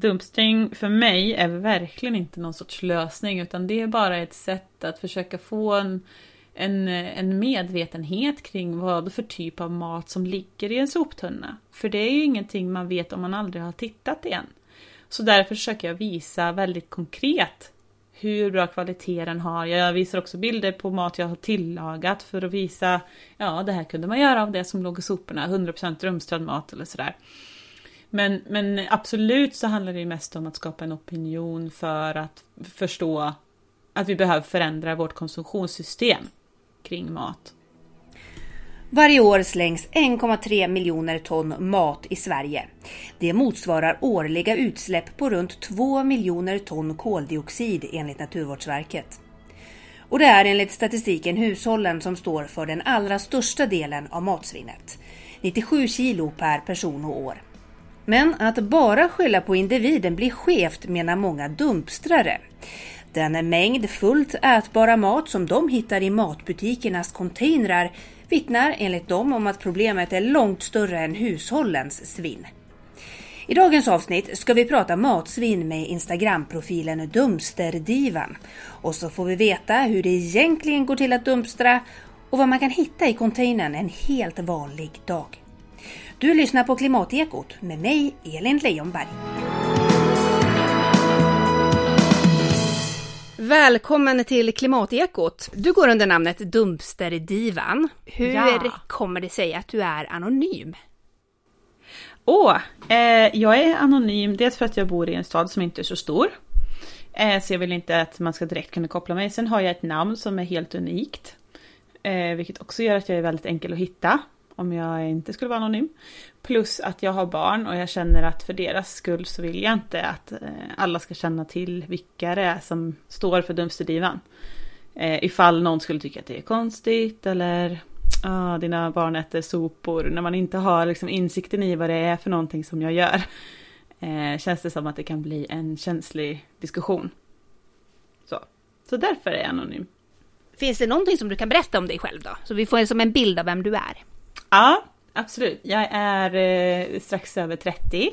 dumpstring för mig är verkligen inte någon sorts lösning utan det är bara ett sätt att försöka få en, en, en medvetenhet kring vad för typ av mat som ligger i en soptunna. För det är ju ingenting man vet om man aldrig har tittat igen. Så därför försöker jag visa väldigt konkret hur bra kvalitet den har. Jag visar också bilder på mat jag har tillagat för att visa, ja det här kunde man göra av det som låg i soporna, 100% rumstrad mat eller sådär. Men, men absolut så handlar det ju mest om att skapa en opinion för att förstå att vi behöver förändra vårt konsumtionssystem kring mat. Varje år slängs 1,3 miljoner ton mat i Sverige. Det motsvarar årliga utsläpp på runt 2 miljoner ton koldioxid enligt Naturvårdsverket. Och det är enligt statistiken hushållen som står för den allra största delen av matsvinnet. 97 kilo per person och år. Men att bara skylla på individen blir skevt menar många dumpstrare. Den mängd fullt ätbara mat som de hittar i matbutikernas containrar vittnar enligt dem om att problemet är långt större än hushållens svinn. I dagens avsnitt ska vi prata matsvinn med Instagram-profilen Dumsterdivan. Och så får vi veta hur det egentligen går till att dumpstra och vad man kan hitta i containern en helt vanlig dag. Du lyssnar på Klimatekot med mig, Elin Leijonberg. Välkommen till Klimatekot. Du går under namnet Dumpsterdivan. Hur ja. kommer det sig att du är anonym? Åh, eh, jag är anonym dels för att jag bor i en stad som inte är så stor. Eh, så jag vill inte att man ska direkt kunna koppla mig. Sen har jag ett namn som är helt unikt. Eh, vilket också gör att jag är väldigt enkel att hitta om jag inte skulle vara anonym. Plus att jag har barn och jag känner att för deras skull så vill jag inte att eh, alla ska känna till vilka det är som står för Dumpsterdivan. Eh, ifall någon skulle tycka att det är konstigt eller ah, dina barn äter sopor när man inte har liksom insikten i vad det är för någonting som jag gör. Eh, känns det som att det kan bli en känslig diskussion. Så, så därför är jag anonym. Finns det någonting som du kan berätta om dig själv då? Så vi får som en bild av vem du är. Ja, absolut. Jag är eh, strax över 30.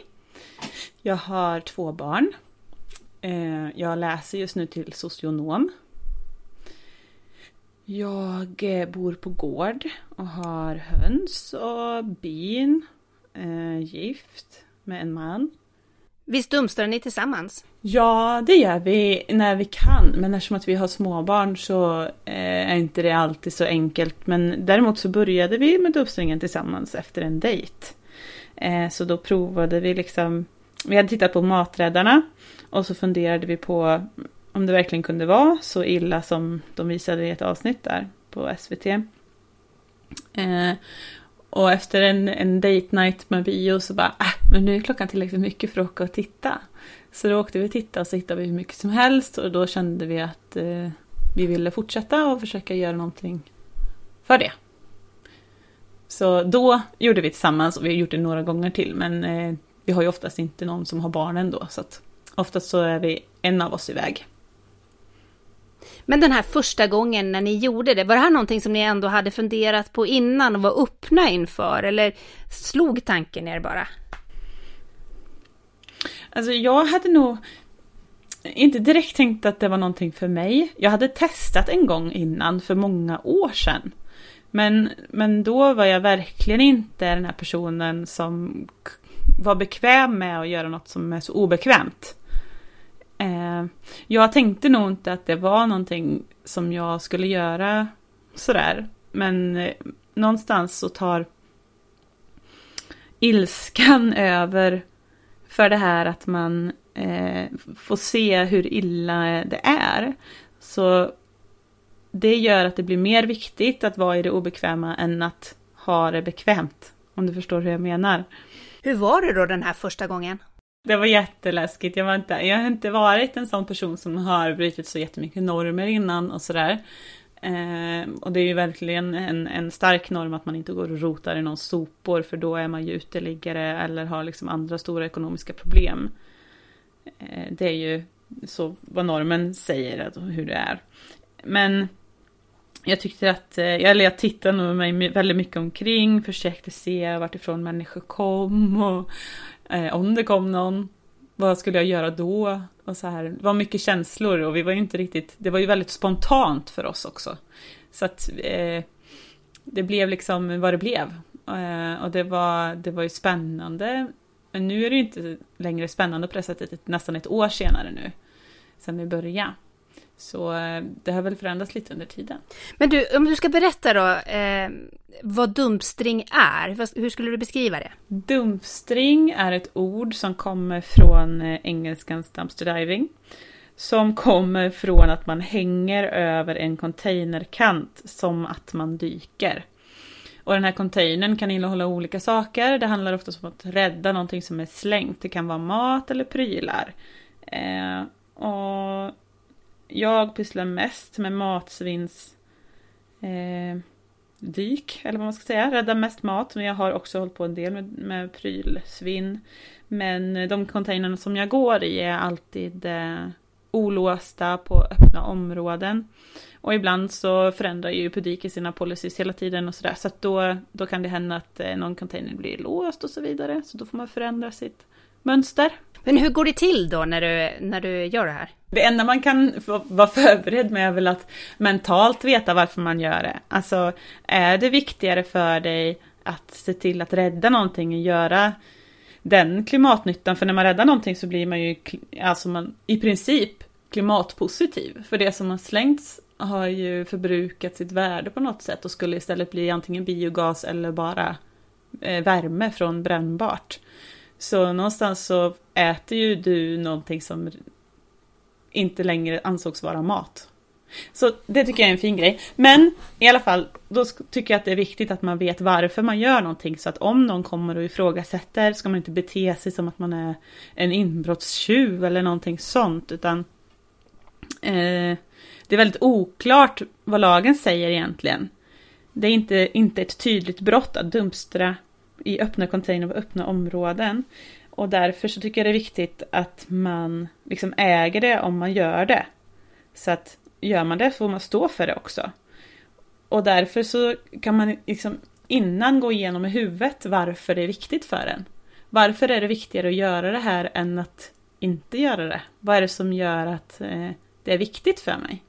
Jag har två barn. Eh, jag läser just nu till socionom. Jag eh, bor på gård och har höns och bin. Eh, gift med en man. Visst dumstrar ni tillsammans? Ja, det gör vi när vi kan. Men eftersom att vi har småbarn så eh, är inte det alltid så enkelt. Men däremot så började vi med dumpstringen tillsammans efter en dejt. Eh, så då provade vi liksom, vi hade tittat på Maträddarna och så funderade vi på om det verkligen kunde vara så illa som de visade i ett avsnitt där på SVT. Eh, och efter en, en date night med bio så bara, äh, men nu är klockan tillräckligt mycket för att åka och titta. Så då åkte vi och tittade och så hittade vi hur mycket som helst och då kände vi att eh, vi ville fortsätta och försöka göra någonting för det. Så då gjorde vi tillsammans och vi har gjort det några gånger till men eh, vi har ju oftast inte någon som har barn ändå så att oftast så är vi en av oss iväg. Men den här första gången när ni gjorde det, var det här någonting som ni ändå hade funderat på innan och var öppna inför? Eller slog tanken er bara? Alltså jag hade nog inte direkt tänkt att det var någonting för mig. Jag hade testat en gång innan för många år sedan. Men, men då var jag verkligen inte den här personen som var bekväm med att göra något som är så obekvämt. Eh, jag tänkte nog inte att det var någonting som jag skulle göra sådär. Men eh, någonstans så tar ilskan över för det här att man eh, får se hur illa det är. Så det gör att det blir mer viktigt att vara i det obekväma än att ha det bekvämt. Om du förstår hur jag menar. Hur var det då den här första gången? Det var jätteläskigt. Jag, var inte, jag har inte varit en sån person som har brutit så jättemycket normer innan och sådär. Eh, och det är ju verkligen en, en stark norm att man inte går och rotar i någon sopor för då är man ju uteliggare eller har liksom andra stora ekonomiska problem. Eh, det är ju så vad normen säger, hur det är. Men jag tyckte att, eh, eller jag tittade nog mig väldigt mycket omkring, försökte se vart ifrån människor kom och eh, om det kom någon. vad skulle jag göra då? Och så här, det var mycket känslor och vi var ju inte riktigt, det var ju väldigt spontant för oss också. Så att eh, det blev liksom vad det blev. Eh, och det var, det var ju spännande. Men nu är det ju inte längre spännande på det sättet, nästan ett år senare nu. Sen vi började. Så eh, det har väl förändrats lite under tiden. Men du, om du ska berätta då eh, vad dumpstring är, hur skulle du beskriva det? Dumpstring är ett ord som kommer från eh, engelskans dumpster diving. Som kommer från att man hänger över en containerkant som att man dyker. Och den här containern kan innehålla olika saker. Det handlar ofta om att rädda någonting som är slängt. Det kan vara mat eller prylar. Eh, och jag pysslar mest med matsvinns eh, dyk, eller vad man ska säga. Rädda mest mat, men jag har också hållit på en del med, med prylsvinn. Men de containrarna som jag går i är alltid eh, olåsta på öppna områden. Och ibland så förändrar ju Pudike sina policies hela tiden och sådär. Så att då, då kan det hända att eh, någon container blir låst och så vidare. Så då får man förändra sitt mönster. Men hur går det till då när du, när du gör det här? Det enda man kan vara förberedd med är väl att mentalt veta varför man gör det. Alltså, är det viktigare för dig att se till att rädda någonting och göra den klimatnyttan? För när man räddar någonting så blir man ju alltså man, i princip klimatpositiv. För det som har slängts har ju förbrukat sitt värde på något sätt och skulle istället bli antingen biogas eller bara eh, värme från brännbart. Så någonstans så äter ju du någonting som inte längre ansågs vara mat. Så det tycker jag är en fin grej. Men i alla fall, då tycker jag att det är viktigt att man vet varför man gör någonting. Så att om någon kommer och ifrågasätter ska man inte bete sig som att man är en inbrottstjuv eller någonting sånt. Utan eh, det är väldigt oklart vad lagen säger egentligen. Det är inte, inte ett tydligt brott att dumpstra i öppna container på öppna områden. Och därför så tycker jag det är viktigt att man liksom äger det om man gör det. Så att gör man det får man stå för det också. Och därför så kan man liksom innan gå igenom i huvudet varför det är viktigt för en. Varför är det viktigare att göra det här än att inte göra det? Vad är det som gör att eh, det är viktigt för mig?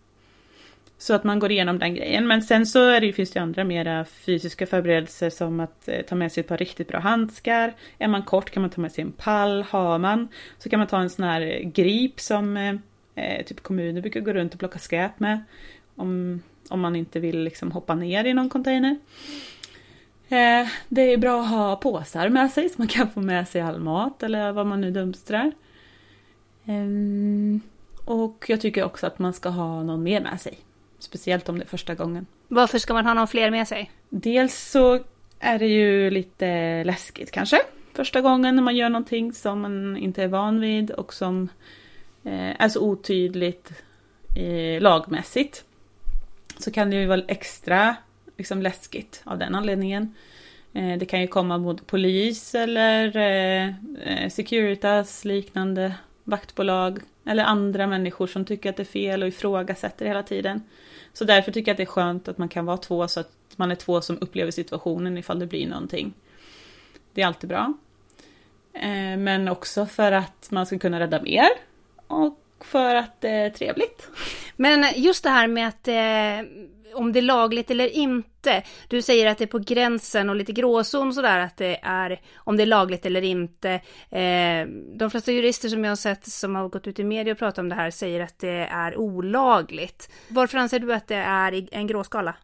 Så att man går igenom den grejen. Men sen så är det, finns det andra mera fysiska förberedelser som att eh, ta med sig ett par riktigt bra handskar. Är man kort kan man ta med sig en pall. Har man så kan man ta en sån här eh, grip som eh, eh, typ kommuner brukar gå runt och plocka skräp med. Om, om man inte vill liksom hoppa ner i någon container. Eh, det är bra att ha påsar med sig så man kan få med sig all mat eller vad man nu dumpstrar. Ehm, och jag tycker också att man ska ha någon mer med sig. Speciellt om det är första gången. Varför ska man ha någon fler med sig? Dels så är det ju lite läskigt kanske. Första gången när man gör någonting som man inte är van vid och som eh, är så otydligt eh, lagmässigt. Så kan det ju vara extra liksom, läskigt av den anledningen. Eh, det kan ju komma mot polis eller Securitas liknande vaktbolag eller andra människor som tycker att det är fel och ifrågasätter hela tiden. Så därför tycker jag att det är skönt att man kan vara två så att man är två som upplever situationen ifall det blir någonting. Det är alltid bra. Eh, men också för att man ska kunna rädda mer och för att det är trevligt. Men just det här med att eh, om det är lagligt eller inte. Du säger att det är på gränsen och lite gråzon sådär att det är om det är lagligt eller inte. Eh, de flesta jurister som jag har sett som har gått ut i media och pratat om det här säger att det är olagligt. Varför anser du att det är en gråskala?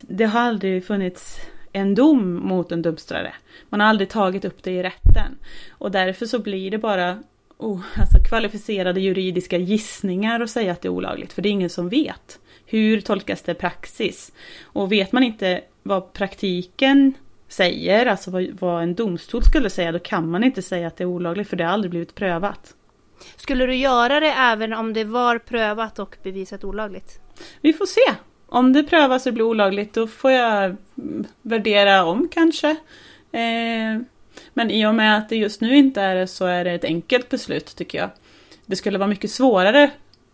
Det har aldrig funnits en dom mot en dumpstrare. Man har aldrig tagit upp det i rätten. Och därför så blir det bara oh, alltså kvalificerade juridiska gissningar och säga att det är olagligt. För det är ingen som vet. Hur tolkas det praxis? Och vet man inte vad praktiken säger, alltså vad, vad en domstol skulle säga, då kan man inte säga att det är olagligt för det har aldrig blivit prövat. Skulle du göra det även om det var prövat och bevisat olagligt? Vi får se. Om det prövas och blir olagligt då får jag värdera om kanske. Eh, men i och med att det just nu inte är det så är det ett enkelt beslut tycker jag. Det skulle vara mycket svårare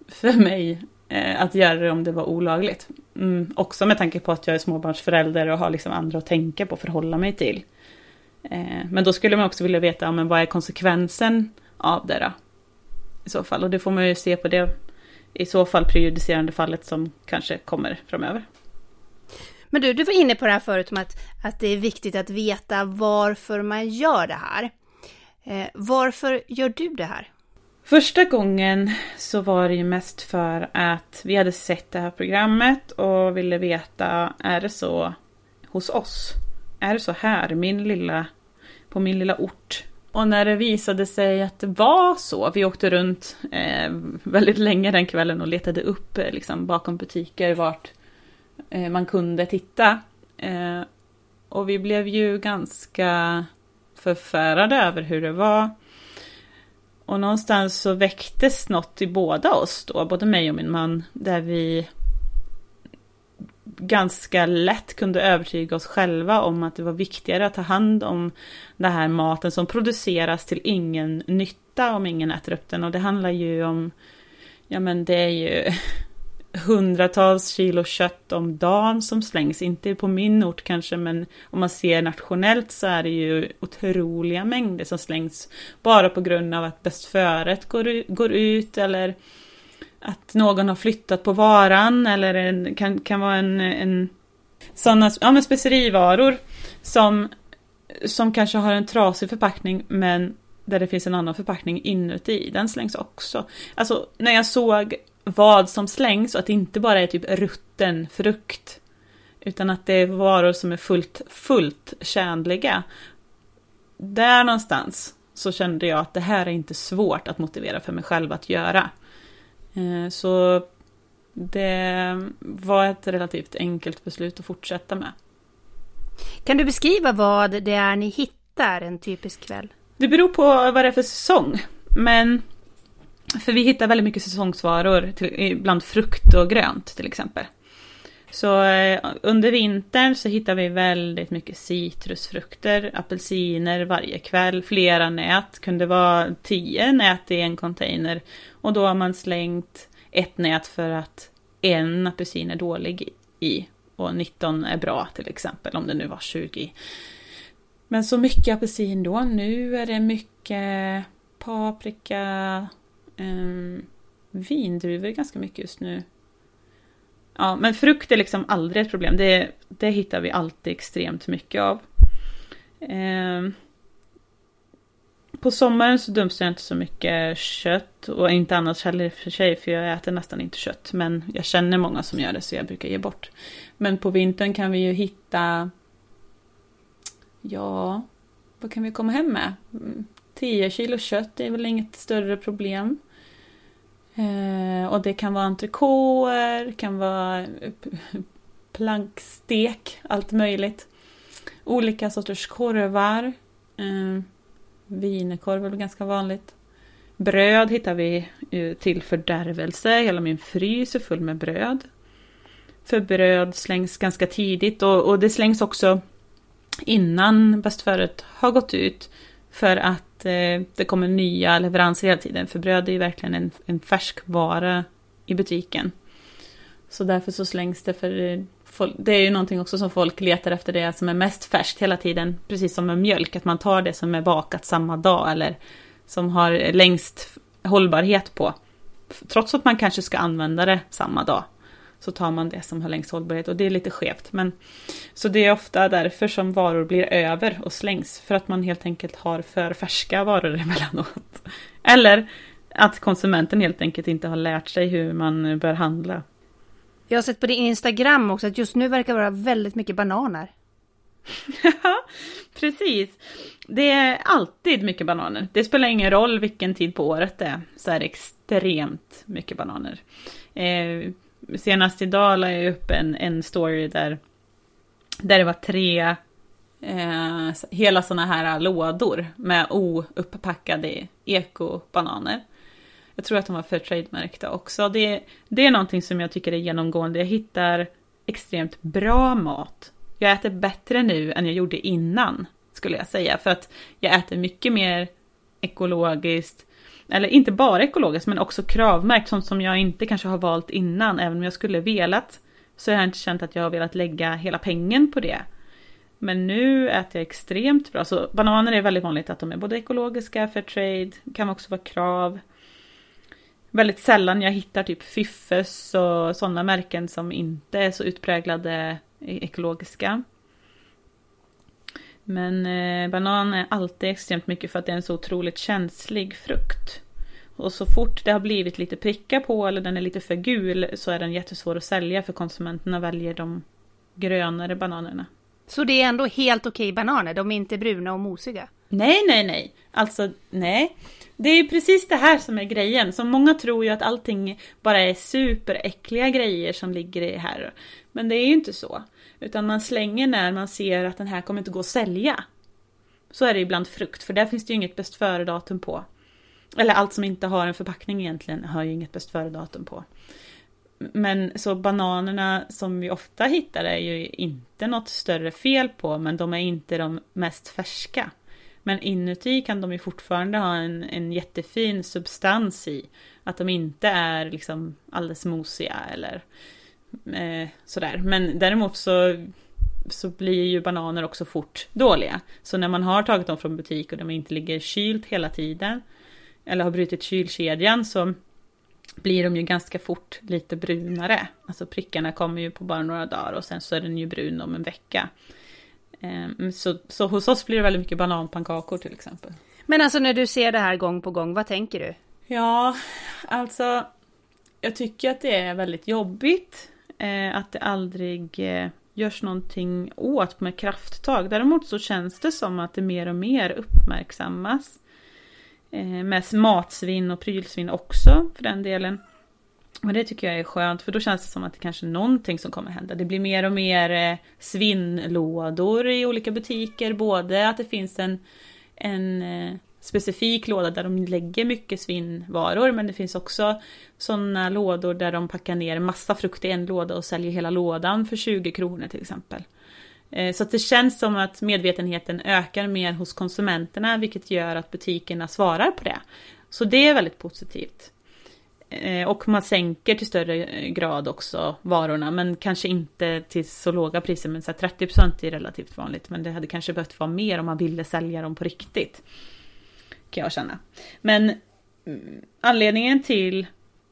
för mig Eh, att göra det om det var olagligt. Mm, också med tanke på att jag är småbarnsförälder och har liksom andra att tänka på och förhålla mig till. Eh, men då skulle man också vilja veta, ja, men vad är konsekvensen av det då. I så fall. Och det får man ju se på det i så fall prejudicerande fallet som kanske kommer framöver. Men du, du var inne på det här förut om att, att det är viktigt att veta varför man gör det här. Eh, varför gör du det här? Första gången så var det ju mest för att vi hade sett det här programmet och ville veta, är det så hos oss? Är det så här, min lilla, på min lilla ort? Och när det visade sig att det var så, vi åkte runt eh, väldigt länge den kvällen och letade upp eh, liksom, bakom butiker vart eh, man kunde titta. Eh, och vi blev ju ganska förfärade över hur det var. Och någonstans så väcktes något i båda oss då, både mig och min man, där vi ganska lätt kunde övertyga oss själva om att det var viktigare att ta hand om den här maten som produceras till ingen nytta om ingen äter upp den. Och det handlar ju om, ja men det är ju hundratals kilo kött om dagen som slängs. Inte på min ort kanske, men om man ser nationellt så är det ju otroliga mängder som slängs bara på grund av att bäst föret går, går ut eller att någon har flyttat på varan eller en, kan, kan vara en, en sådana ja, men specerivaror som, som kanske har en trasig förpackning men där det finns en annan förpackning inuti. Den slängs också. Alltså när jag såg vad som slängs och att det inte bara är typ rutten frukt. Utan att det är varor som är fullt, fullt tjänliga. Där någonstans så kände jag att det här är inte svårt att motivera för mig själv att göra. Eh, så det var ett relativt enkelt beslut att fortsätta med. Kan du beskriva vad det är ni hittar en typisk kväll? Det beror på vad det är för säsong. Men för vi hittar väldigt mycket säsongsvaror, till, bland frukt och grönt till exempel. Så eh, under vintern så hittar vi väldigt mycket citrusfrukter, apelsiner varje kväll, flera nät, kunde vara tio nät i en container. Och då har man slängt ett nät för att en apelsin är dålig i och 19 är bra till exempel, om det nu var 20. Men så mycket apelsin då, nu är det mycket paprika, Ehm, um, vindruvor ganska mycket just nu. Ja, men frukt är liksom aldrig ett problem. Det, det hittar vi alltid extremt mycket av. Eh, på sommaren så dumpstrar jag inte så mycket kött och inte annars heller i och för sig för jag äter nästan inte kött. Men jag känner många som gör det så jag brukar ge bort. Men på vintern kan vi ju hitta Ja, vad kan vi komma hem med? Mm, 10 kilo kött är väl inget större problem. Eh, och det kan vara entrecôter, kan vara plankstek, allt möjligt. Olika sorters korvar. Eh, Wienerkorv är väl ganska vanligt. Bröd hittar vi till fördärvelse. Hela min frys är full med bröd. För bröd slängs ganska tidigt och, och det slängs också innan bästföret har gått ut. För att eh, det kommer nya leveranser hela tiden. För bröd är ju verkligen en, en färskvara i butiken. Så därför så slängs det för eh, det är ju någonting också som folk letar efter det som är mest färskt hela tiden. Precis som med mjölk, att man tar det som är bakat samma dag eller som har längst hållbarhet på. Trots att man kanske ska använda det samma dag så tar man det som har längst hållbarhet och det är lite skevt. Men, så det är ofta därför som varor blir över och slängs. För att man helt enkelt har för färska varor emellanåt. Eller att konsumenten helt enkelt inte har lärt sig hur man bör handla. Jag har sett på din Instagram också att just nu verkar vara väldigt mycket bananer. Ja, precis. Det är alltid mycket bananer. Det spelar ingen roll vilken tid på året det är, så är det extremt mycket bananer. Eh, senast idag la jag upp en, en story där, där det var tre eh, hela sådana här lådor med ouppackade ekobananer. Jag tror att de var Fairtrade-märkta också. Det, det är någonting som jag tycker är genomgående. Jag hittar extremt bra mat. Jag äter bättre nu än jag gjorde innan, skulle jag säga. För att jag äter mycket mer ekologiskt, eller inte bara ekologiskt men också kravmärkt, sånt som jag inte kanske har valt innan, även om jag skulle velat. Så jag har inte känt att jag har velat lägga hela pengen på det. Men nu äter jag extremt bra. Så bananer är väldigt vanligt att de är både ekologiska, Fairtrade, kan också vara krav. Väldigt sällan jag hittar typ Fiffes och sådana märken som inte är så utpräglade ekologiska. Men eh, banan är alltid extremt mycket för att det är en så otroligt känslig frukt. Och så fort det har blivit lite prickar på eller den är lite för gul så är den jättesvår att sälja för konsumenterna väljer de grönare bananerna. Så det är ändå helt okej bananer, de är inte bruna och mosiga? Nej, nej, nej. Alltså, nej. Det är precis det här som är grejen. Så många tror ju att allting bara är superäckliga grejer som ligger i här. Men det är ju inte så. Utan man slänger när man ser att den här kommer inte gå att sälja. Så är det ibland frukt, för där finns det ju inget bäst före-datum på. Eller allt som inte har en förpackning egentligen har ju inget bäst före-datum på. Men så bananerna som vi ofta hittar är ju inte något större fel på, men de är inte de mest färska. Men inuti kan de ju fortfarande ha en, en jättefin substans i. Att de inte är liksom alldeles mosiga eller eh, sådär. Men däremot så, så blir ju bananer också fort dåliga. Så när man har tagit dem från butik och de inte ligger kylt hela tiden eller har brutit kylkedjan så blir de ju ganska fort lite brunare. Alltså prickarna kommer ju på bara några dagar och sen så är den ju brun om en vecka. Ehm, så, så hos oss blir det väldigt mycket bananpannkakor till exempel. Men alltså när du ser det här gång på gång, vad tänker du? Ja, alltså jag tycker att det är väldigt jobbigt eh, att det aldrig eh, görs någonting åt med krafttag. Däremot så känns det som att det mer och mer uppmärksammas. Eh, med matsvinn och prylsvinn också för den delen. Och det tycker jag är skönt för då känns det som att det kanske är någonting som kommer hända. Det blir mer och mer eh, svinnlådor i olika butiker. Både att det finns en, en eh, specifik låda där de lägger mycket svinnvaror men det finns också sådana lådor där de packar ner massa frukt i en låda och säljer hela lådan för 20 kronor till exempel. Eh, så att det känns som att medvetenheten ökar mer hos konsumenterna vilket gör att butikerna svarar på det. Så det är väldigt positivt. Eh, och man sänker till större grad också varorna men kanske inte till så låga priser men så 30% är relativt vanligt men det hade kanske behövt vara mer om man ville sälja dem på riktigt. Kan jag känna. Men mm, anledningen till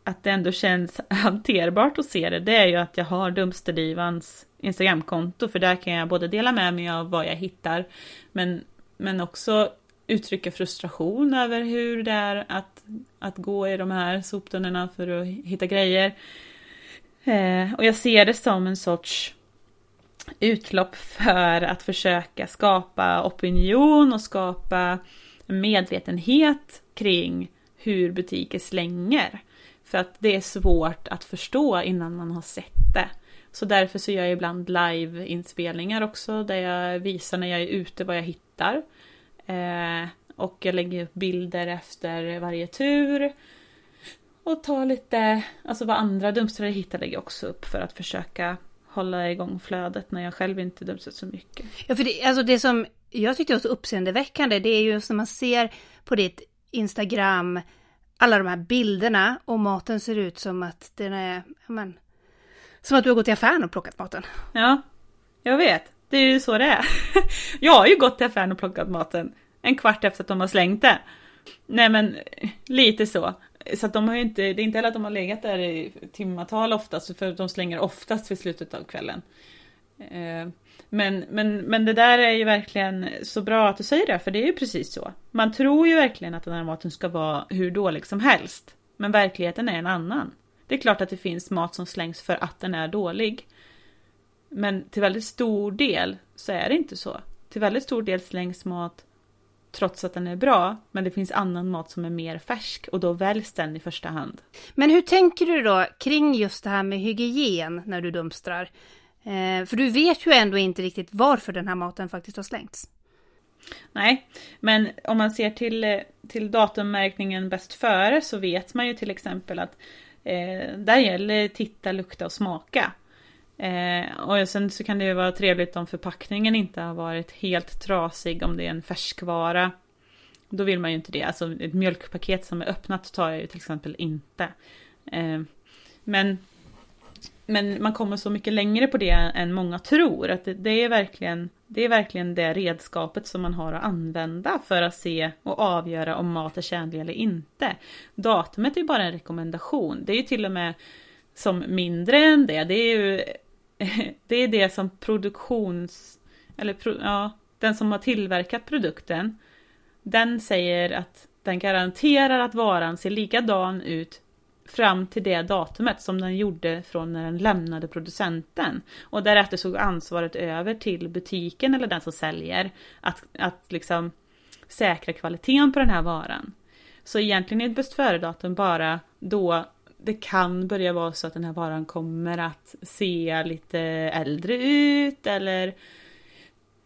att det ändå känns hanterbart att se det, det är ju att jag har Dumpsterdivans Instagramkonto, för där kan jag både dela med mig av vad jag hittar, men, men också uttrycka frustration över hur det är att, att gå i de här soptunnorna för att hitta grejer. Eh, och jag ser det som en sorts utlopp för att försöka skapa opinion och skapa medvetenhet kring hur butiker slänger. För att det är svårt att förstå innan man har sett det. Så därför så gör jag ibland live-inspelningar också där jag visar när jag är ute vad jag hittar. Eh, och jag lägger upp bilder efter varje tur. Och tar lite, alltså vad andra dumpstrar hittar lägger jag också upp för att försöka hålla igång flödet när jag själv inte dumpstrar så mycket. Ja, för det, alltså det som jag tyckte det var så uppseendeväckande, det är ju när man ser på ditt Instagram, alla de här bilderna och maten ser ut som att den är, men, som att du har gått till affären och plockat maten. Ja, jag vet. Det är ju så det är. jag har ju gått till affären och plockat maten en kvart efter att de har slängt det. Nej men lite så. Så att de har ju inte, det är inte heller att de har legat där i timmatal oftast, för de slänger oftast vid slutet av kvällen. Eh, men, men, men det där är ju verkligen så bra att du säger det, för det är ju precis så. Man tror ju verkligen att den här maten ska vara hur dålig som helst. Men verkligheten är en annan. Det är klart att det finns mat som slängs för att den är dålig. Men till väldigt stor del så är det inte så. Till väldigt stor del slängs mat trots att den är bra, men det finns annan mat som är mer färsk och då väljs den i första hand. Men hur tänker du då kring just det här med hygien när du dumpstrar? Eh, för du vet ju ändå inte riktigt varför den här maten faktiskt har slängts. Nej, men om man ser till, eh, till datummärkningen bäst före så vet man ju till exempel att eh, där gäller titta, lukta och smaka. Eh, och sen så kan det ju vara trevligt om förpackningen inte har varit helt trasig om det är en färskvara. Då vill man ju inte det. Alltså ett mjölkpaket som är öppnat tar jag ju till exempel inte. Eh, men men man kommer så mycket längre på det än många tror. Att det, det, är verkligen, det är verkligen det redskapet som man har att använda för att se och avgöra om mat är tjänlig eller inte. Datumet är bara en rekommendation. Det är ju till och med som mindre än det. Det är ju det, är det som produktions... Eller ja, den som har tillverkat produkten. Den säger att den garanterar att varan ser likadan ut fram till det datumet som den gjorde från när den lämnade producenten. Och därefter såg ansvaret över till butiken eller den som säljer att, att liksom säkra kvaliteten på den här varan. Så egentligen är ett bäst före-datum bara då det kan börja vara så att den här varan kommer att se lite äldre ut eller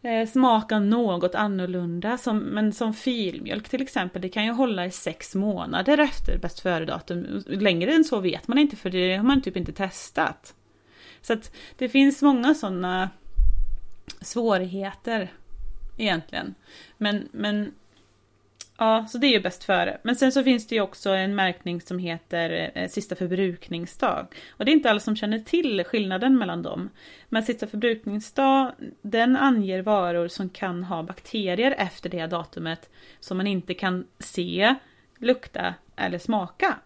eh, smaka något annorlunda. Som, men som filmjölk till exempel, det kan ju hålla i sex månader efter bäst före-datum. Längre än så vet man inte för det har man typ inte testat. Så att det finns många sådana svårigheter egentligen. Men, men Ja, så det är ju bäst före. Men sen så finns det ju också en märkning som heter eh, sista förbrukningsdag. Och det är inte alla som känner till skillnaden mellan dem. Men sista förbrukningsdag, den anger varor som kan ha bakterier efter det datumet som man inte kan se, lukta eller smaka.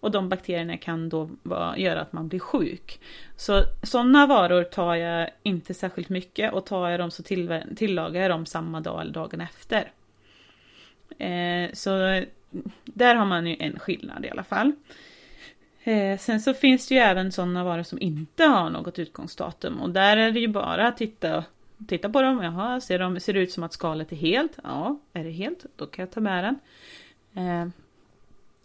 Och de bakterierna kan då göra att man blir sjuk. Så sådana varor tar jag inte särskilt mycket och tar jag dem så tillagar jag dem samma dag eller dagen efter. Eh, så där har man ju en skillnad i alla fall. Eh, sen så finns det ju även sådana varor som inte har något utgångsdatum och där är det ju bara att titta, titta på dem. Jaha, ser, de, ser det ut som att skalet är helt? Ja, är det helt? Då kan jag ta med den. Eh,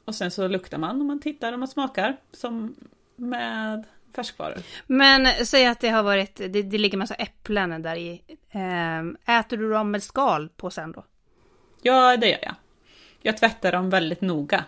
och sen så luktar man och man tittar och man smakar som med färskvaror. Men säg att det har varit, det, det ligger massa äpplen där i. Eh, äter du dem med skal på sen då? Ja, det gör jag. Jag tvättar dem väldigt noga.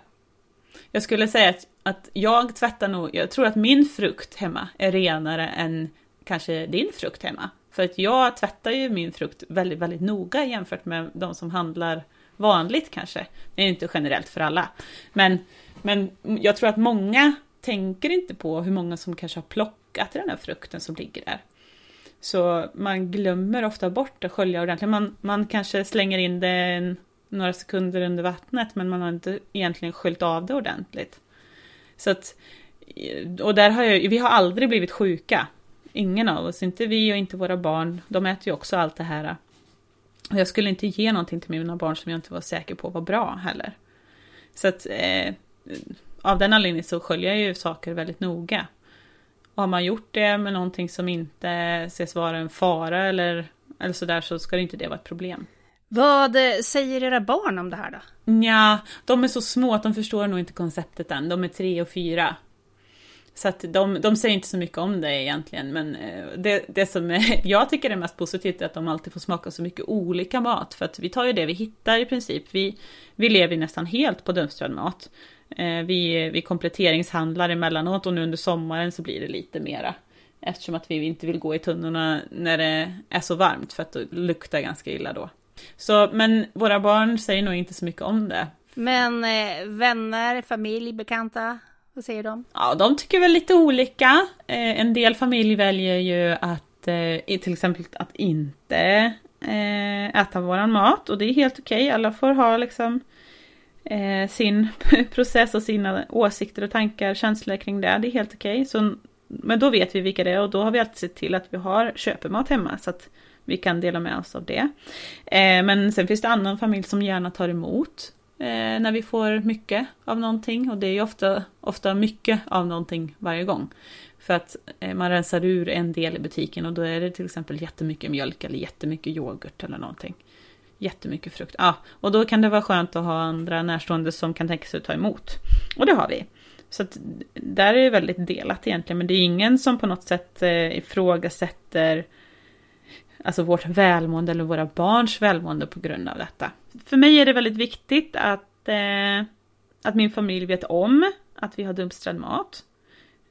Jag skulle säga att, att jag tvättar nog, jag tror att min frukt hemma är renare än kanske din frukt hemma. För att jag tvättar ju min frukt väldigt, väldigt noga jämfört med de som handlar vanligt kanske. Det är inte generellt för alla. Men, men jag tror att många tänker inte på hur många som kanske har plockat den här frukten som ligger där. Så man glömmer ofta bort att skölja ordentligt. Man, man kanske slänger in det några sekunder under vattnet men man har inte egentligen sköljt av det ordentligt. Så att, eh, och där har jag, vi har aldrig blivit sjuka. Ingen av oss, inte vi och inte våra barn. De äter ju också allt det här. Och jag skulle inte ge någonting till mina barn som jag inte var säker på var bra heller. Så att eh, av den anledningen så sköljer jag ju saker väldigt noga. Har man gjort det med någonting som inte ses vara en fara eller, eller sådär så ska det inte det vara ett problem. Vad säger era barn om det här då? Ja, de är så små att de förstår nog inte konceptet än. De är tre och fyra. Så att de, de säger inte så mycket om det egentligen, men eh, det, det som jag tycker är mest positivt är att de alltid får smaka så mycket olika mat. För att vi tar ju det vi hittar i princip. Vi, vi lever nästan helt på dumpstrad mat. Eh, vi, vi kompletteringshandlar emellanåt och nu under sommaren så blir det lite mera. Eftersom att vi inte vill gå i tunnorna när det är så varmt för att det luktar ganska illa då. Så, men våra barn säger nog inte så mycket om det. Men eh, vänner, familj, bekanta, vad säger de? Ja, de tycker väl lite olika. Eh, en del familj väljer ju att eh, till exempel att inte eh, äta våran mat och det är helt okej. Okay. Alla får ha liksom eh, sin process och sina åsikter och tankar, känslor kring det. Det är helt okej. Okay. men då vet vi vilka det är och då har vi alltid sett till att vi har köpemat hemma så att vi kan dela med oss av det. Eh, men sen finns det annan familj som gärna tar emot eh, när vi får mycket av någonting och det är ju ofta, ofta mycket av någonting varje gång. För att eh, man rensar ur en del i butiken och då är det till exempel jättemycket mjölk eller jättemycket yoghurt eller någonting jättemycket frukt. Ja, och då kan det vara skönt att ha andra närstående som kan tänka sig att ta emot. Och det har vi. Så att där är det väldigt delat egentligen, men det är ingen som på något sätt eh, ifrågasätter alltså vårt välmående eller våra barns välmående på grund av detta. För mig är det väldigt viktigt att, eh, att min familj vet om att vi har dumpstrad mat.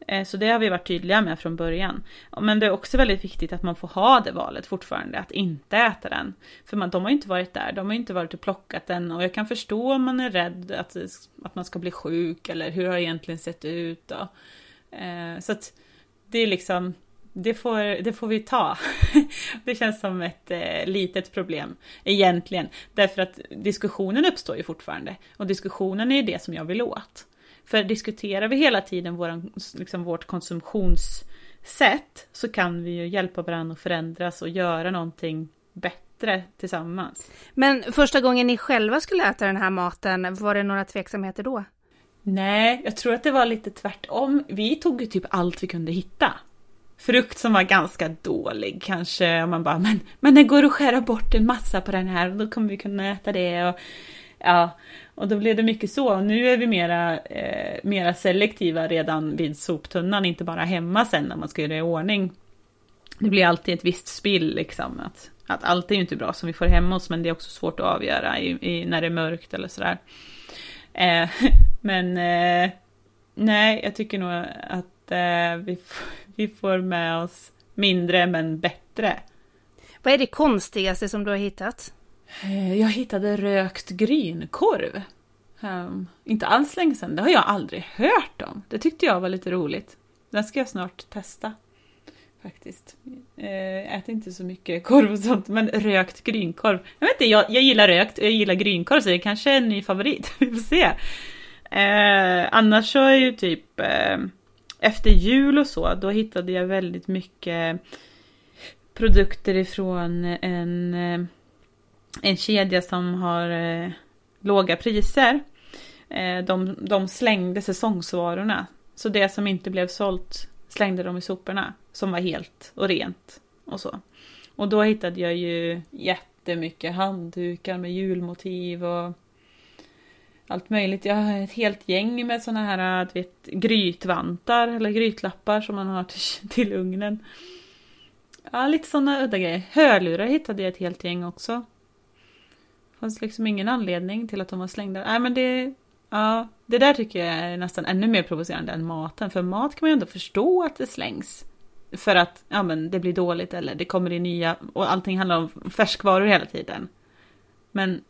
Eh, så det har vi varit tydliga med från början. Men det är också väldigt viktigt att man får ha det valet fortfarande, att inte äta den. För man, de har ju inte varit där, de har ju inte varit och plockat den och jag kan förstå om man är rädd att, att man ska bli sjuk eller hur har det egentligen sett ut. Då. Eh, så att det är liksom, det får, det får vi ta. det känns som ett eh, litet problem egentligen. Därför att diskussionen uppstår ju fortfarande. Och diskussionen är ju det som jag vill åt. För diskuterar vi hela tiden våran, liksom vårt konsumtionssätt så kan vi ju hjälpa varandra att förändras och göra någonting bättre tillsammans. Men första gången ni själva skulle äta den här maten, var det några tveksamheter då? Nej, jag tror att det var lite tvärtom. Vi tog ju typ allt vi kunde hitta. Frukt som var ganska dålig kanske, och man bara men, men det går att skära bort en massa på den här och då kommer vi kunna äta det. Och, ja, och då blev det mycket så. Och nu är vi mera, eh, mera selektiva redan vid soptunnan, inte bara hemma sen när man ska göra det i ordning. Det blir alltid ett visst spill liksom. Att, att allt är ju inte bra som vi får hemma oss, men det är också svårt att avgöra i, i, när det är mörkt eller sådär. Eh, men eh, nej, jag tycker nog att eh, vi, vi får med oss mindre men bättre. Vad är det konstigaste som du har hittat? Eh, jag hittade rökt grynkorv. Um, inte alls länge sedan, det har jag aldrig hört om. Det tyckte jag var lite roligt. Den ska jag snart testa. Faktiskt. Uh, äter inte så mycket korv och sånt, men rökt grynkorv. Jag vet inte, jag, jag gillar rökt och jag gillar grynkorv så det kanske är en ny favorit. Vi får se. Uh, annars så är ju typ uh, efter jul och så, då hittade jag väldigt mycket produkter ifrån en, en kedja som har eh, låga priser. Eh, de, de slängde säsongsvarorna. Så det som inte blev sålt slängde de i soporna. Som var helt och rent och så. Och då hittade jag ju jättemycket handdukar med julmotiv och allt möjligt. Jag har ett helt gäng med såna här du vet, grytvantar eller grytlappar som man har till, till ugnen. Ja, lite sådana udda grejer. Hörlurar hittade jag ett helt gäng också. Det fanns liksom ingen anledning till att de var slängda. Nej, men det... Ja, det där tycker jag är nästan ännu mer provocerande än maten. För mat kan man ju ändå förstå att det slängs. För att ja, men det blir dåligt eller det kommer in nya och allting handlar om färskvaror hela tiden. Men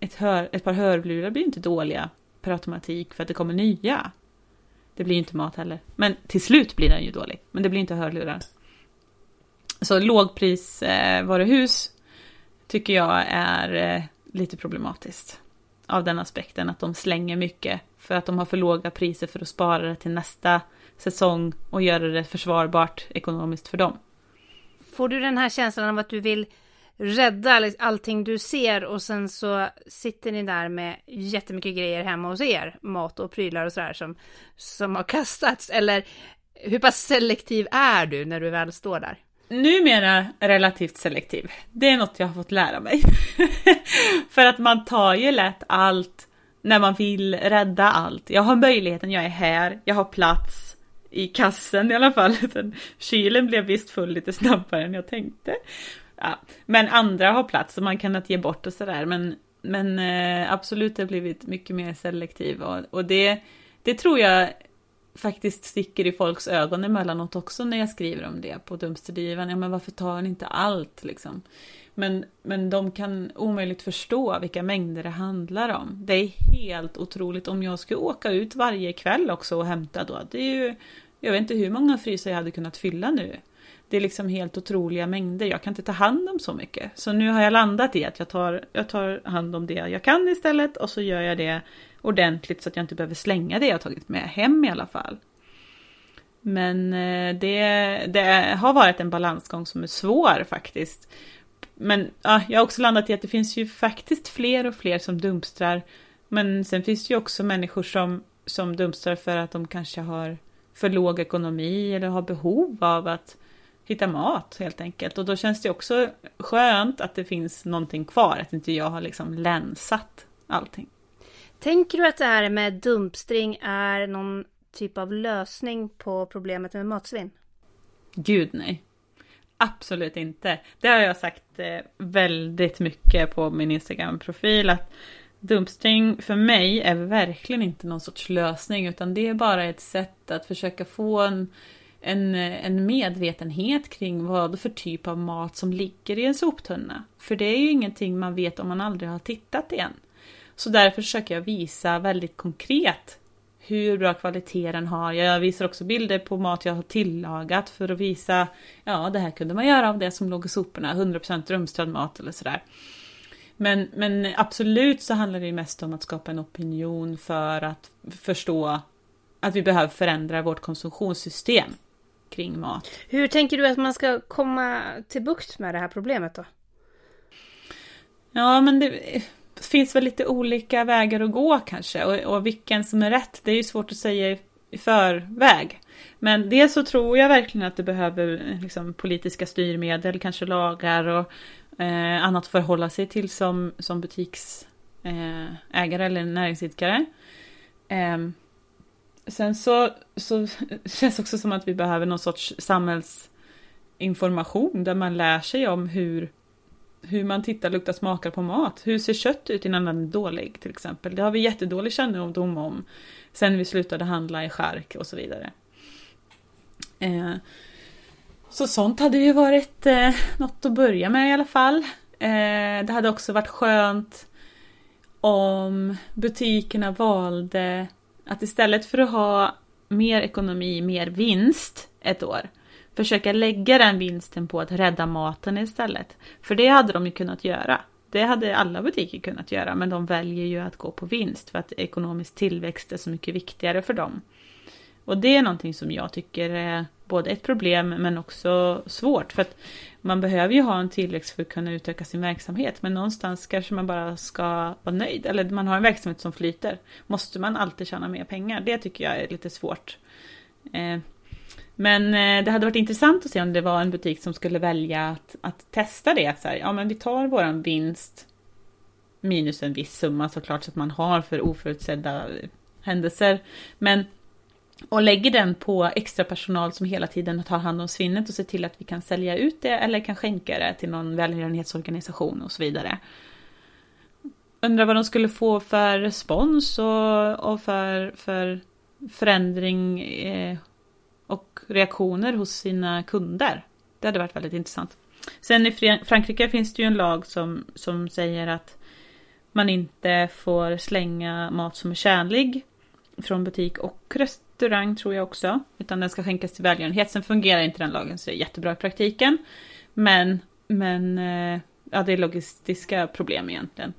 ett, hör, ett par hörlurar blir ju inte dåliga per automatik för att det kommer nya. Det blir ju inte mat heller. Men till slut blir den ju dålig. Men det blir inte hörlurar. Så lågprisvaruhus eh, tycker jag är eh, lite problematiskt. Av den aspekten att de slänger mycket för att de har för låga priser för att spara det till nästa säsong och göra det försvarbart ekonomiskt för dem. Får du den här känslan av att du vill rädda allting du ser och sen så sitter ni där med jättemycket grejer hemma hos er, mat och prylar och sådär som, som har kastats? Eller hur pass selektiv är du när du väl står där? Numera relativt selektiv. Det är något jag har fått lära mig. För att man tar ju lätt allt när man vill rädda allt. Jag har möjligheten, jag är här, jag har plats i kassen i alla fall. Kylen blev visst full lite snabbare än jag tänkte. Ja. Men andra har plats och man kan att ge bort och sådär. Men, men eh, absolut, det har blivit mycket mer selektiv. Och, och det, det tror jag faktiskt sticker i folks ögon emellanåt också när jag skriver om det på Dumpsterdivan. Ja, men varför tar ni inte allt liksom? Men, men de kan omöjligt förstå vilka mängder det handlar om. Det är helt otroligt. Om jag skulle åka ut varje kväll också och hämta då, det är ju, jag vet inte hur många frysar jag hade kunnat fylla nu. Det är liksom helt otroliga mängder. Jag kan inte ta hand om så mycket. Så nu har jag landat i att jag tar, jag tar hand om det jag kan istället och så gör jag det ordentligt så att jag inte behöver slänga det jag tagit med hem i alla fall. Men eh, det, det har varit en balansgång som är svår faktiskt. Men ja, jag har också landat i att det finns ju faktiskt fler och fler som dumpstrar. Men sen finns det ju också människor som, som dumpstrar för att de kanske har för låg ekonomi eller har behov av att hitta mat helt enkelt. Och då känns det också skönt att det finns någonting kvar, att inte jag har liksom länsat allting. Tänker du att det här med dumpstring är någon typ av lösning på problemet med matsvinn? Gud nej. Absolut inte. Det har jag sagt eh, väldigt mycket på min Instagram-profil att dumpstring för mig är verkligen inte någon sorts lösning utan det är bara ett sätt att försöka få en en, en medvetenhet kring vad för typ av mat som ligger i en soptunna. För det är ju ingenting man vet om man aldrig har tittat igen. Så därför försöker jag visa väldigt konkret hur bra kvalitet den har. Jag visar också bilder på mat jag har tillagat för att visa, ja det här kunde man göra av det som låg i soporna, 100% rumstrad mat eller sådär. Men, men absolut så handlar det ju mest om att skapa en opinion för att förstå att vi behöver förändra vårt konsumtionssystem kring mat. Hur tänker du att man ska komma till bukt med det här problemet då? Ja, men det finns väl lite olika vägar att gå kanske och, och vilken som är rätt, det är ju svårt att säga i, förväg. Men dels så tror jag verkligen att det behöver eh, liksom, politiska styrmedel, kanske lagar och eh, annat att förhålla sig till som, som butiksägare eh, eller näringsidkare. Eh, sen så, så känns det också som att vi behöver någon sorts samhällsinformation där man lär sig om hur hur man tittar, luktar, smakar på mat. Hur ser kött ut innan den är dålig till exempel? Det har vi jättedålig kännedom om sen vi slutade handla i skärk och så vidare. Eh, så sånt hade ju varit eh, något att börja med i alla fall. Eh, det hade också varit skönt om butikerna valde att istället för att ha mer ekonomi, mer vinst ett år, försöka lägga den vinsten på att rädda maten istället. För det hade de ju kunnat göra. Det hade alla butiker kunnat göra, men de väljer ju att gå på vinst för att ekonomisk tillväxt är så mycket viktigare för dem. Och det är någonting som jag tycker är både ett problem men också svårt. För att man behöver ju ha en tillväxt för att kunna utöka sin verksamhet. Men någonstans kanske man bara ska vara nöjd. Eller man har en verksamhet som flyter. Måste man alltid tjäna mer pengar? Det tycker jag är lite svårt. Eh, men eh, det hade varit intressant att se om det var en butik som skulle välja att, att testa det. Så här, ja, men vi tar våran vinst minus en viss summa såklart så att man har för oförutsedda händelser. Men och lägger den på extra personal som hela tiden tar hand om svinnet och ser till att vi kan sälja ut det eller kan skänka det till någon välgörenhetsorganisation och så vidare. Undrar vad de skulle få för respons och, och för, för förändring eh, reaktioner hos sina kunder. Det hade varit väldigt intressant. Sen i Frankrike finns det ju en lag som, som säger att man inte får slänga mat som är tjänlig från butik och restaurang tror jag också. Utan den ska skänkas till välgörenhet. Sen fungerar inte den lagen så det är jättebra i praktiken. Men, men eh, ja, det är logistiska problem egentligen.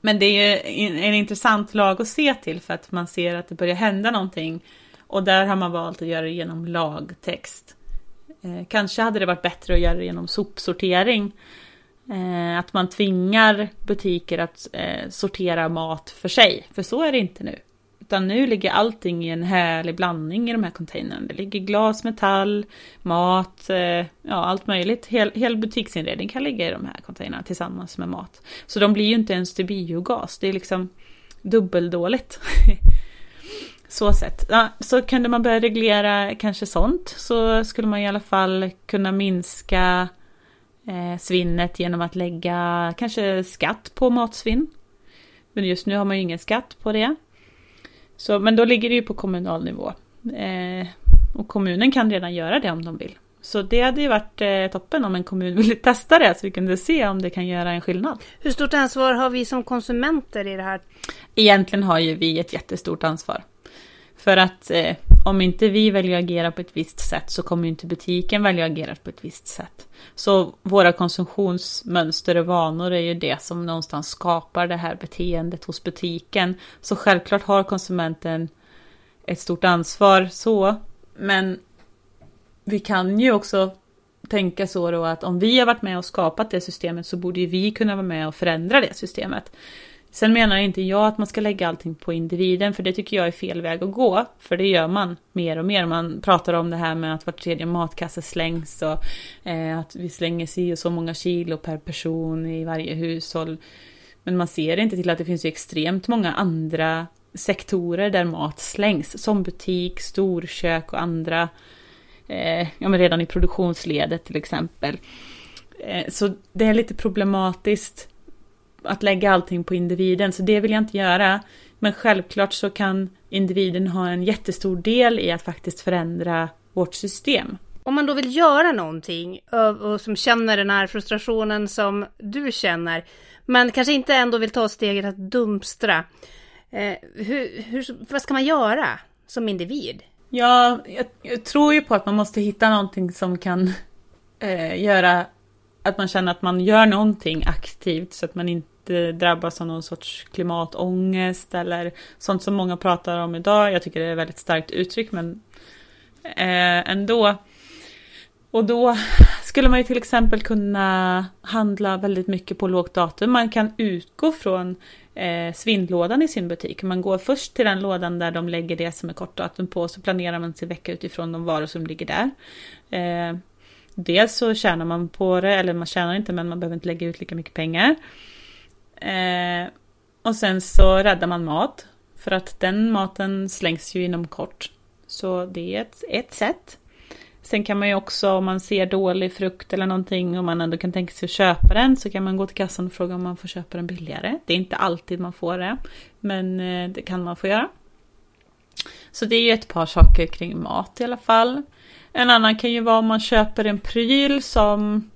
Men det är en intressant lag att se till för att man ser att det börjar hända någonting och där har man valt att göra det genom lagtext. Eh, kanske hade det varit bättre att göra det genom sopsortering. Eh, att man tvingar butiker att eh, sortera mat för sig. För så är det inte nu. Utan nu ligger allting i en härlig blandning i de här containrarna. Det ligger glas, metall, mat, eh, ja allt möjligt. Hel, hel butiksinredning kan ligga i de här containrarna tillsammans med mat. Så de blir ju inte ens till biogas. Det är liksom dubbeldåligt. Så sätt. Ja, så kunde man börja reglera kanske sånt så skulle man i alla fall kunna minska eh, svinnet genom att lägga kanske skatt på matsvinn. Men just nu har man ju ingen skatt på det. Så, men då ligger det ju på kommunal nivå. Eh, och kommunen kan redan göra det om de vill. Så det hade ju varit eh, toppen om en kommun ville testa det så vi kunde se om det kan göra en skillnad. Hur stort ansvar har vi som konsumenter i det här? Egentligen har ju vi ett jättestort ansvar. För att eh, om inte vi väljer att agera på ett visst sätt så kommer inte butiken välja att agera på ett visst sätt. Så våra konsumtionsmönster och vanor är ju det som någonstans skapar det här beteendet hos butiken. Så självklart har konsumenten ett stort ansvar så. Men vi kan ju också tänka så då att om vi har varit med och skapat det systemet så borde ju vi kunna vara med och förändra det systemet. Sen menar inte jag att man ska lägga allting på individen, för det tycker jag är fel väg att gå. För det gör man mer och mer. Man pratar om det här med att var tredje matkasse slängs och eh, att vi slänger si och så många kilo per person i varje hushåll. Men man ser inte till att det finns ju extremt många andra sektorer där mat slängs. Som butik, storkök och andra, eh, ja men redan i produktionsledet till exempel. Eh, så det är lite problematiskt att lägga allting på individen, så det vill jag inte göra. Men självklart så kan individen ha en jättestor del i att faktiskt förändra vårt system. Om man då vill göra någonting och som känner den här frustrationen som du känner, men kanske inte ändå vill ta steget att dumpstra. Eh, hur, hur, vad ska man göra som individ? Ja, jag, jag, tror ju på att man måste hitta någonting som kan eh, göra att man känner att man gör någonting aktivt så att man inte Eh, drabbas av någon sorts klimatångest eller sånt som många pratar om idag. Jag tycker det är ett väldigt starkt uttryck men eh, ändå. Och då skulle man ju till exempel kunna handla väldigt mycket på lågt datum. Man kan utgå från eh, svindlådan i sin butik. Man går först till den lådan där de lägger det som är kort datum på, så planerar man sin vecka utifrån de varor som ligger där. Eh, dels så tjänar man på det, eller man tjänar inte men man behöver inte lägga ut lika mycket pengar. Eh, och sen så räddar man mat, för att den maten slängs ju inom kort. Så det är ett, ett sätt. Sen kan man ju också om man ser dålig frukt eller någonting och man ändå kan tänka sig att köpa den så kan man gå till kassan och fråga om man får köpa den billigare. Det är inte alltid man får det, men eh, det kan man få göra. Så det är ju ett par saker kring mat i alla fall. En annan kan ju vara om man köper en pryl som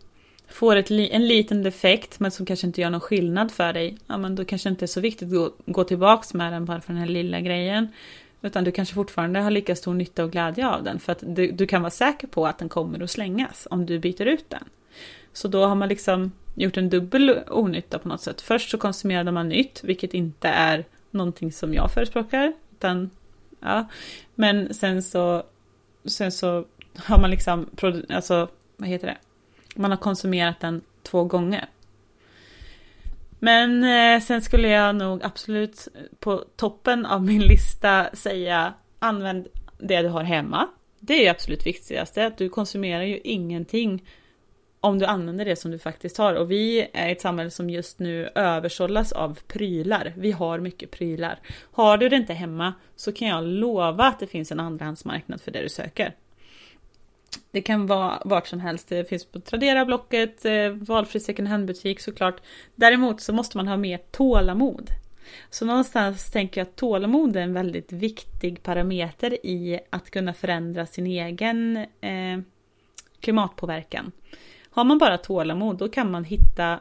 får ett, en liten defekt men som kanske inte gör någon skillnad för dig. Ja men då kanske det inte är så viktigt att gå, gå tillbaks med den bara för den här lilla grejen. Utan du kanske fortfarande har lika stor nytta och glädje av den. För att du, du kan vara säker på att den kommer att slängas om du byter ut den. Så då har man liksom gjort en dubbel onytta på något sätt. Först så konsumerade man nytt, vilket inte är någonting som jag förespråkar. Utan, ja. Men sen så, sen så har man liksom, alltså, vad heter det? Man har konsumerat den två gånger. Men eh, sen skulle jag nog absolut på toppen av min lista säga använd det du har hemma. Det är ju absolut viktigaste, att du konsumerar ju ingenting om du använder det som du faktiskt har. Och vi är ett samhälle som just nu översållas av prylar. Vi har mycket prylar. Har du det inte hemma så kan jag lova att det finns en andrahandsmarknad för det du söker. Det kan vara vart som helst. Det finns på Tradera, Blocket, eh, valfri second hand-butik såklart. Däremot så måste man ha mer tålamod. Så någonstans tänker jag att tålamod är en väldigt viktig parameter i att kunna förändra sin egen eh, klimatpåverkan. Har man bara tålamod då kan man hitta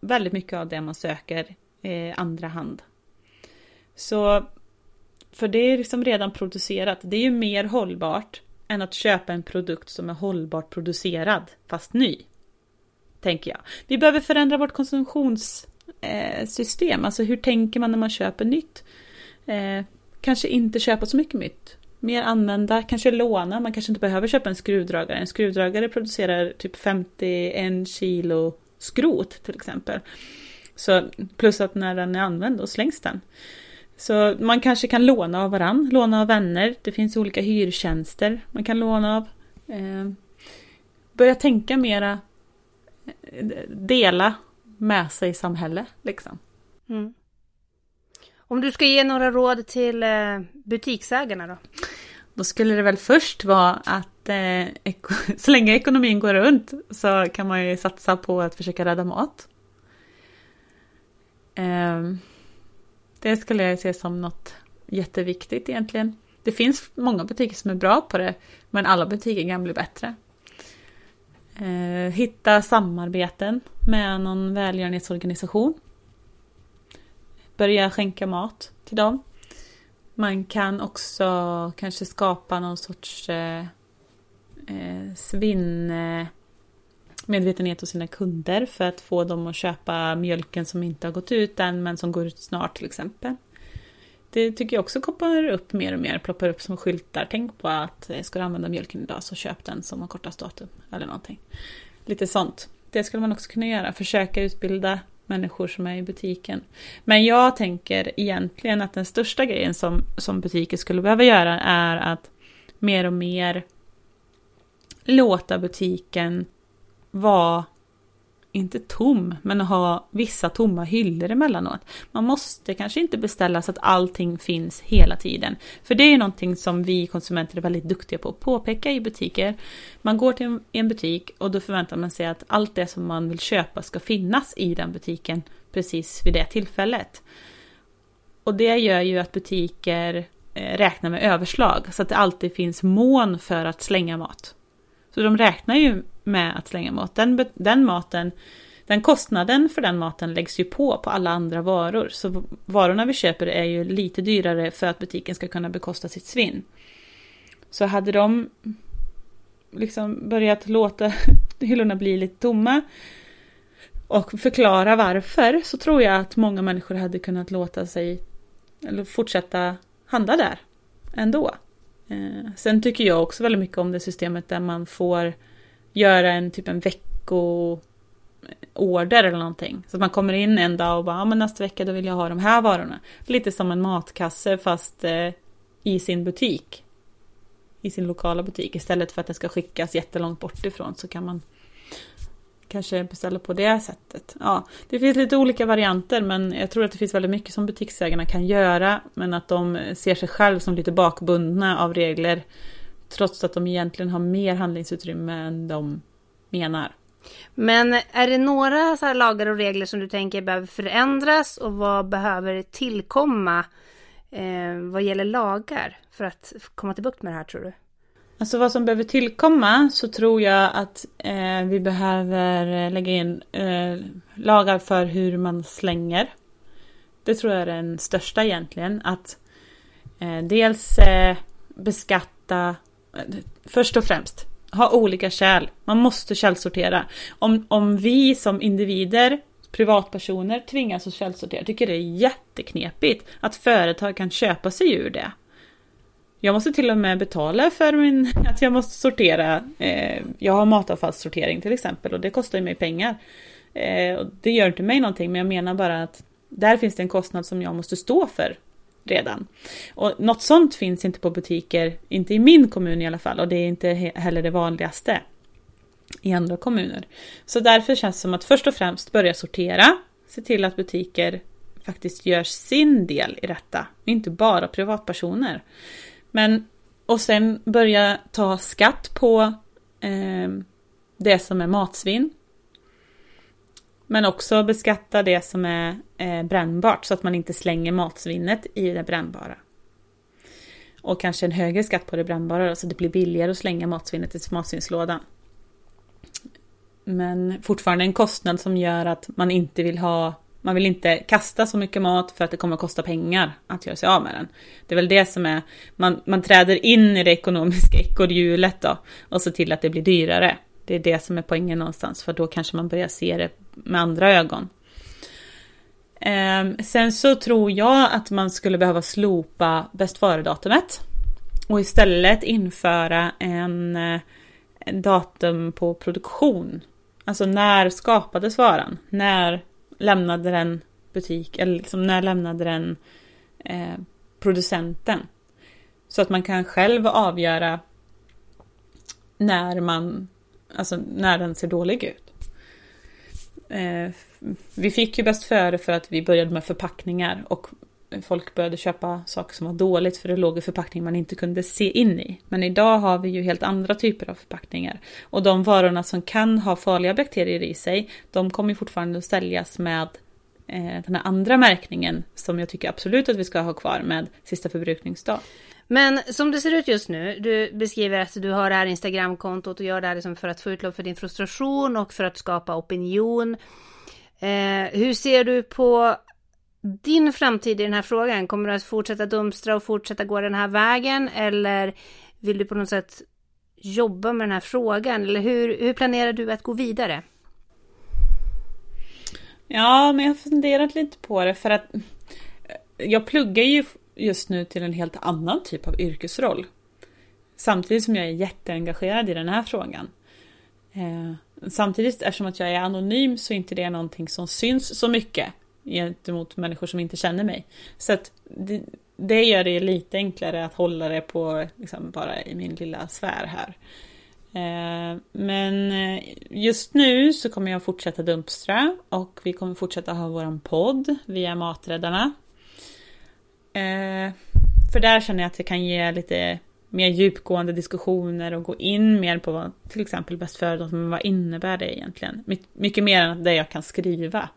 väldigt mycket av det man söker eh, andra hand. Så för det är liksom redan producerat. Det är ju mer hållbart än att köpa en produkt som är hållbart producerad fast ny. Tänker jag. Vi behöver förändra vårt konsumtionssystem. Eh, alltså hur tänker man när man köper nytt? Eh, kanske inte köpa så mycket nytt. Mer använda, kanske låna. Man kanske inte behöver köpa en skruvdragare. En skruvdragare producerar typ 51 kilo skrot till exempel. Så plus att när den är använd då slängs den. Så man kanske kan låna av varann, låna av vänner. Det finns olika hyrtjänster man kan låna av. Eh, börja tänka mera eh, dela med sig samhälle liksom. Mm. Om du ska ge några råd till eh, butiksägarna då? Då skulle det väl först vara att eh, så länge ekonomin går runt så kan man ju satsa på att försöka rädda mat. Eh, det skulle jag se som något jätteviktigt egentligen. Det finns många butiker som är bra på det, men alla butiker kan bli bättre. Eh, hitta samarbeten med någon välgörenhetsorganisation. Börja skänka mat till dem. Man kan också kanske skapa någon sorts eh, eh, svinn medvetenhet hos sina kunder för att få dem att köpa mjölken som inte har gått ut än men som går ut snart till exempel. Det tycker jag också kopplar upp mer och mer, ploppar upp som skyltar. Tänk på att eh, ska du använda mjölken idag så köp den som har kortast datum eller någonting. Lite sånt. Det skulle man också kunna göra, försöka utbilda människor som är i butiken. Men jag tänker egentligen att den största grejen som, som butiker skulle behöva göra är att mer och mer låta butiken vara inte tom, men att ha vissa tomma hyllor emellanåt. Man måste kanske inte beställa så att allting finns hela tiden. För det är ju någonting som vi konsumenter är väldigt duktiga på att påpeka i butiker. Man går till en butik och då förväntar man sig att allt det som man vill köpa ska finnas i den butiken precis vid det tillfället. Och det gör ju att butiker eh, räknar med överslag så att det alltid finns mån för att slänga mat. Så de räknar ju med att slänga mat. Den, den maten den kostnaden för den maten läggs ju på på alla andra varor. Så varorna vi köper är ju lite dyrare för att butiken ska kunna bekosta sitt svinn. Så hade de liksom börjat låta hyllorna bli lite tomma och förklara varför så tror jag att många människor hade kunnat låta sig eller fortsätta handla där ändå. Eh, sen tycker jag också väldigt mycket om det systemet där man får göra en typ en veckoorder eller någonting. Så att man kommer in en dag och bara, ja men nästa vecka då vill jag ha de här varorna. Lite som en matkasse fast eh, i sin butik. I sin lokala butik. Istället för att det ska skickas jättelångt bort ifrån så kan man kanske beställa på det sättet. Ja, det finns lite olika varianter men jag tror att det finns väldigt mycket som butiksägarna kan göra men att de ser sig själv som lite bakbundna av regler trots att de egentligen har mer handlingsutrymme än de menar. Men är det några så lagar och regler som du tänker behöver förändras och vad behöver tillkomma eh, vad gäller lagar för att komma till bukt med det här tror du? Alltså vad som behöver tillkomma så tror jag att eh, vi behöver eh, lägga in eh, lagar för hur man slänger. Det tror jag är den största egentligen. Att eh, dels eh, beskatta, eh, först och främst, ha olika kärl. Man måste källsortera. Om, om vi som individer, privatpersoner, tvingas att källsortera, tycker det är jätteknepigt att företag kan köpa sig ur det. Jag måste till och med betala för min, att jag måste sortera. Eh, jag har matavfallssortering till exempel och det kostar ju mig pengar. Eh, och det gör inte mig någonting men jag menar bara att där finns det en kostnad som jag måste stå för redan. Och något sånt finns inte på butiker, inte i min kommun i alla fall och det är inte heller det vanligaste i andra kommuner. Så därför känns det som att först och främst börja sortera, se till att butiker faktiskt gör sin del i detta, inte bara privatpersoner. Men, och sen börja ta skatt på eh, det som är matsvinn. Men också beskatta det som är eh, brännbart så att man inte slänger matsvinnet i det brännbara. Och kanske en högre skatt på det brännbara så att det blir billigare att slänga matsvinnet i matsvinnslådan. Men fortfarande en kostnad som gör att man inte vill ha man vill inte kasta så mycket mat för att det kommer att kosta pengar att göra sig av med den. Det är väl det som är, man, man träder in i det ekonomiska ekorrhjulet då och ser till att det blir dyrare. Det är det som är poängen någonstans, för då kanske man börjar se det med andra ögon. Eh, sen så tror jag att man skulle behöva slopa bäst före-datumet och istället införa en, eh, datum på produktion. Alltså när skapades varan? När lämnade den butik, eller liksom när lämnade den eh, producenten? Så att man kan själv avgöra när man, alltså när den ser dålig ut. Eh, vi fick ju bäst före för att vi började med förpackningar och folk började köpa saker som var dåligt för det låg i förpackning man inte kunde se in i. Men idag har vi ju helt andra typer av förpackningar. Och de varorna som kan ha farliga bakterier i sig, de kommer fortfarande att säljas med eh, den här andra märkningen som jag tycker absolut att vi ska ha kvar med sista förbrukningsdag. Men som det ser ut just nu, du beskriver att du har det här Instagramkontot och gör det här liksom för att få utlopp för din frustration och för att skapa opinion. Eh, hur ser du på din framtid i den här frågan? Kommer du att fortsätta dumstra och fortsätta gå den här vägen? Eller vill du på något sätt jobba med den här frågan? Eller hur, hur planerar du att gå vidare? Ja, men jag har funderat lite på det för att jag pluggar ju just nu till en helt annan typ av yrkesroll. Samtidigt som jag är jätteengagerad i den här frågan. Eh, samtidigt eftersom att jag är anonym så är inte det någonting som syns så mycket gentemot människor som inte känner mig. Så att det, det gör det lite enklare att hålla det på liksom bara i min lilla sfär här. Eh, men eh, just nu så kommer jag fortsätta dumpstra och vi kommer fortsätta ha våran podd via Maträddarna. Eh, för där känner jag att jag kan ge lite mer djupgående diskussioner och gå in mer på vad till exempel bäst före men vad innebär det egentligen? Mycket mer än det jag kan skriva.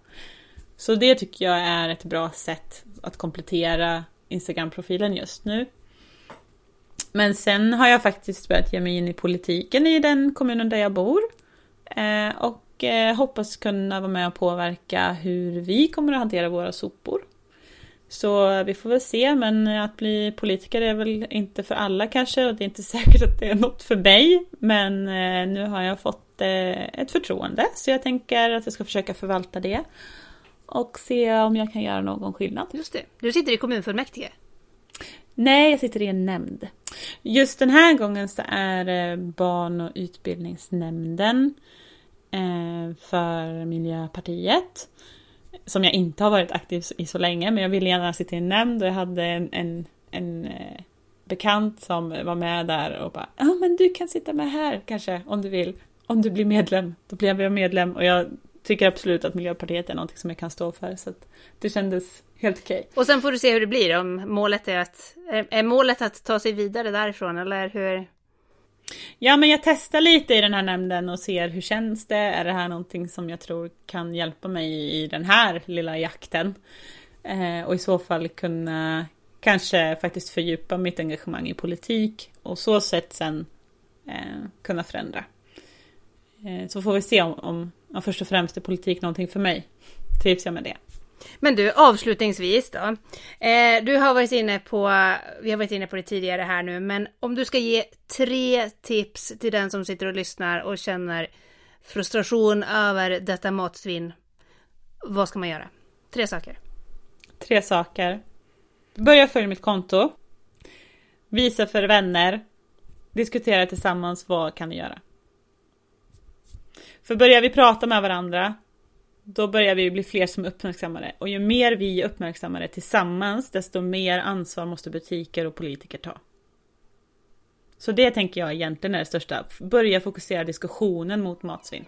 Så det tycker jag är ett bra sätt att komplettera Instagram-profilen just nu. Men sen har jag faktiskt börjat ge mig in i politiken i den kommunen där jag bor. Eh, och eh, hoppas kunna vara med och påverka hur vi kommer att hantera våra sopor. Så vi får väl se, men att bli politiker är väl inte för alla kanske och det är inte säkert att det är något för mig. Men eh, nu har jag fått eh, ett förtroende så jag tänker att jag ska försöka förvalta det och se om jag kan göra någon skillnad. Just det. Du sitter i kommunfullmäktige. Nej, jag sitter i en nämnd. Just den här gången så är det barn och utbildningsnämnden eh, för Miljöpartiet. Som jag inte har varit aktiv i så länge, men jag ville gärna sitta i en nämnd och jag hade en, en, en eh, bekant som var med där och bara ja men du kan sitta med här kanske om du vill. Om du blir medlem. Då blir jag medlem och jag tycker absolut att Miljöpartiet är någonting som jag kan stå för. Så det kändes helt okej. Okay. Och sen får du se hur det blir om målet är att, är målet att ta sig vidare därifrån eller hur? Ja men jag testar lite i den här nämnden och ser hur känns det? Är det här någonting som jag tror kan hjälpa mig i den här lilla jakten? Eh, och i så fall kunna kanske faktiskt fördjupa mitt engagemang i politik och så sätt sen eh, kunna förändra. Eh, så får vi se om, om, om först och främst är politik någonting för mig. Trivs jag med det? Men du, avslutningsvis då. Eh, du har varit inne på, vi har varit inne på det tidigare här nu, men om du ska ge tre tips till den som sitter och lyssnar och känner frustration över detta matsvinn. Vad ska man göra? Tre saker. Tre saker. Börja följa mitt konto. Visa för vänner. Diskutera tillsammans, vad kan ni göra? För börjar vi prata med varandra då börjar vi bli fler som uppmärksammar det. Och ju mer vi uppmärksammar det tillsammans, desto mer ansvar måste butiker och politiker ta. Så det tänker jag egentligen är det största. Börja fokusera diskussionen mot matsvinn.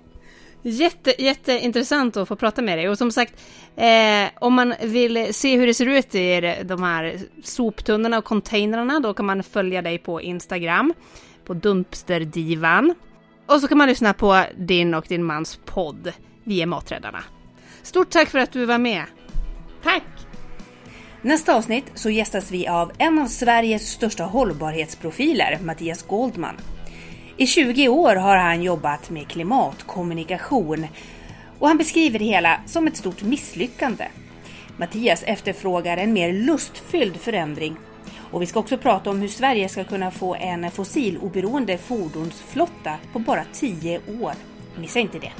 Jätte, jätteintressant att få prata med dig och som sagt eh, om man vill se hur det ser ut i de här soptunnorna och containrarna då kan man följa dig på Instagram på Dumpsterdivan och så kan man lyssna på din och din mans podd Vi är Maträddarna. Stort tack för att du var med. Tack! Nästa avsnitt så gästas vi av en av Sveriges största hållbarhetsprofiler, Mattias Goldman. I 20 år har han jobbat med klimatkommunikation och han beskriver det hela som ett stort misslyckande. Mattias efterfrågar en mer lustfylld förändring och vi ska också prata om hur Sverige ska kunna få en fossiloberoende fordonsflotta på bara 10 år. Missa inte det!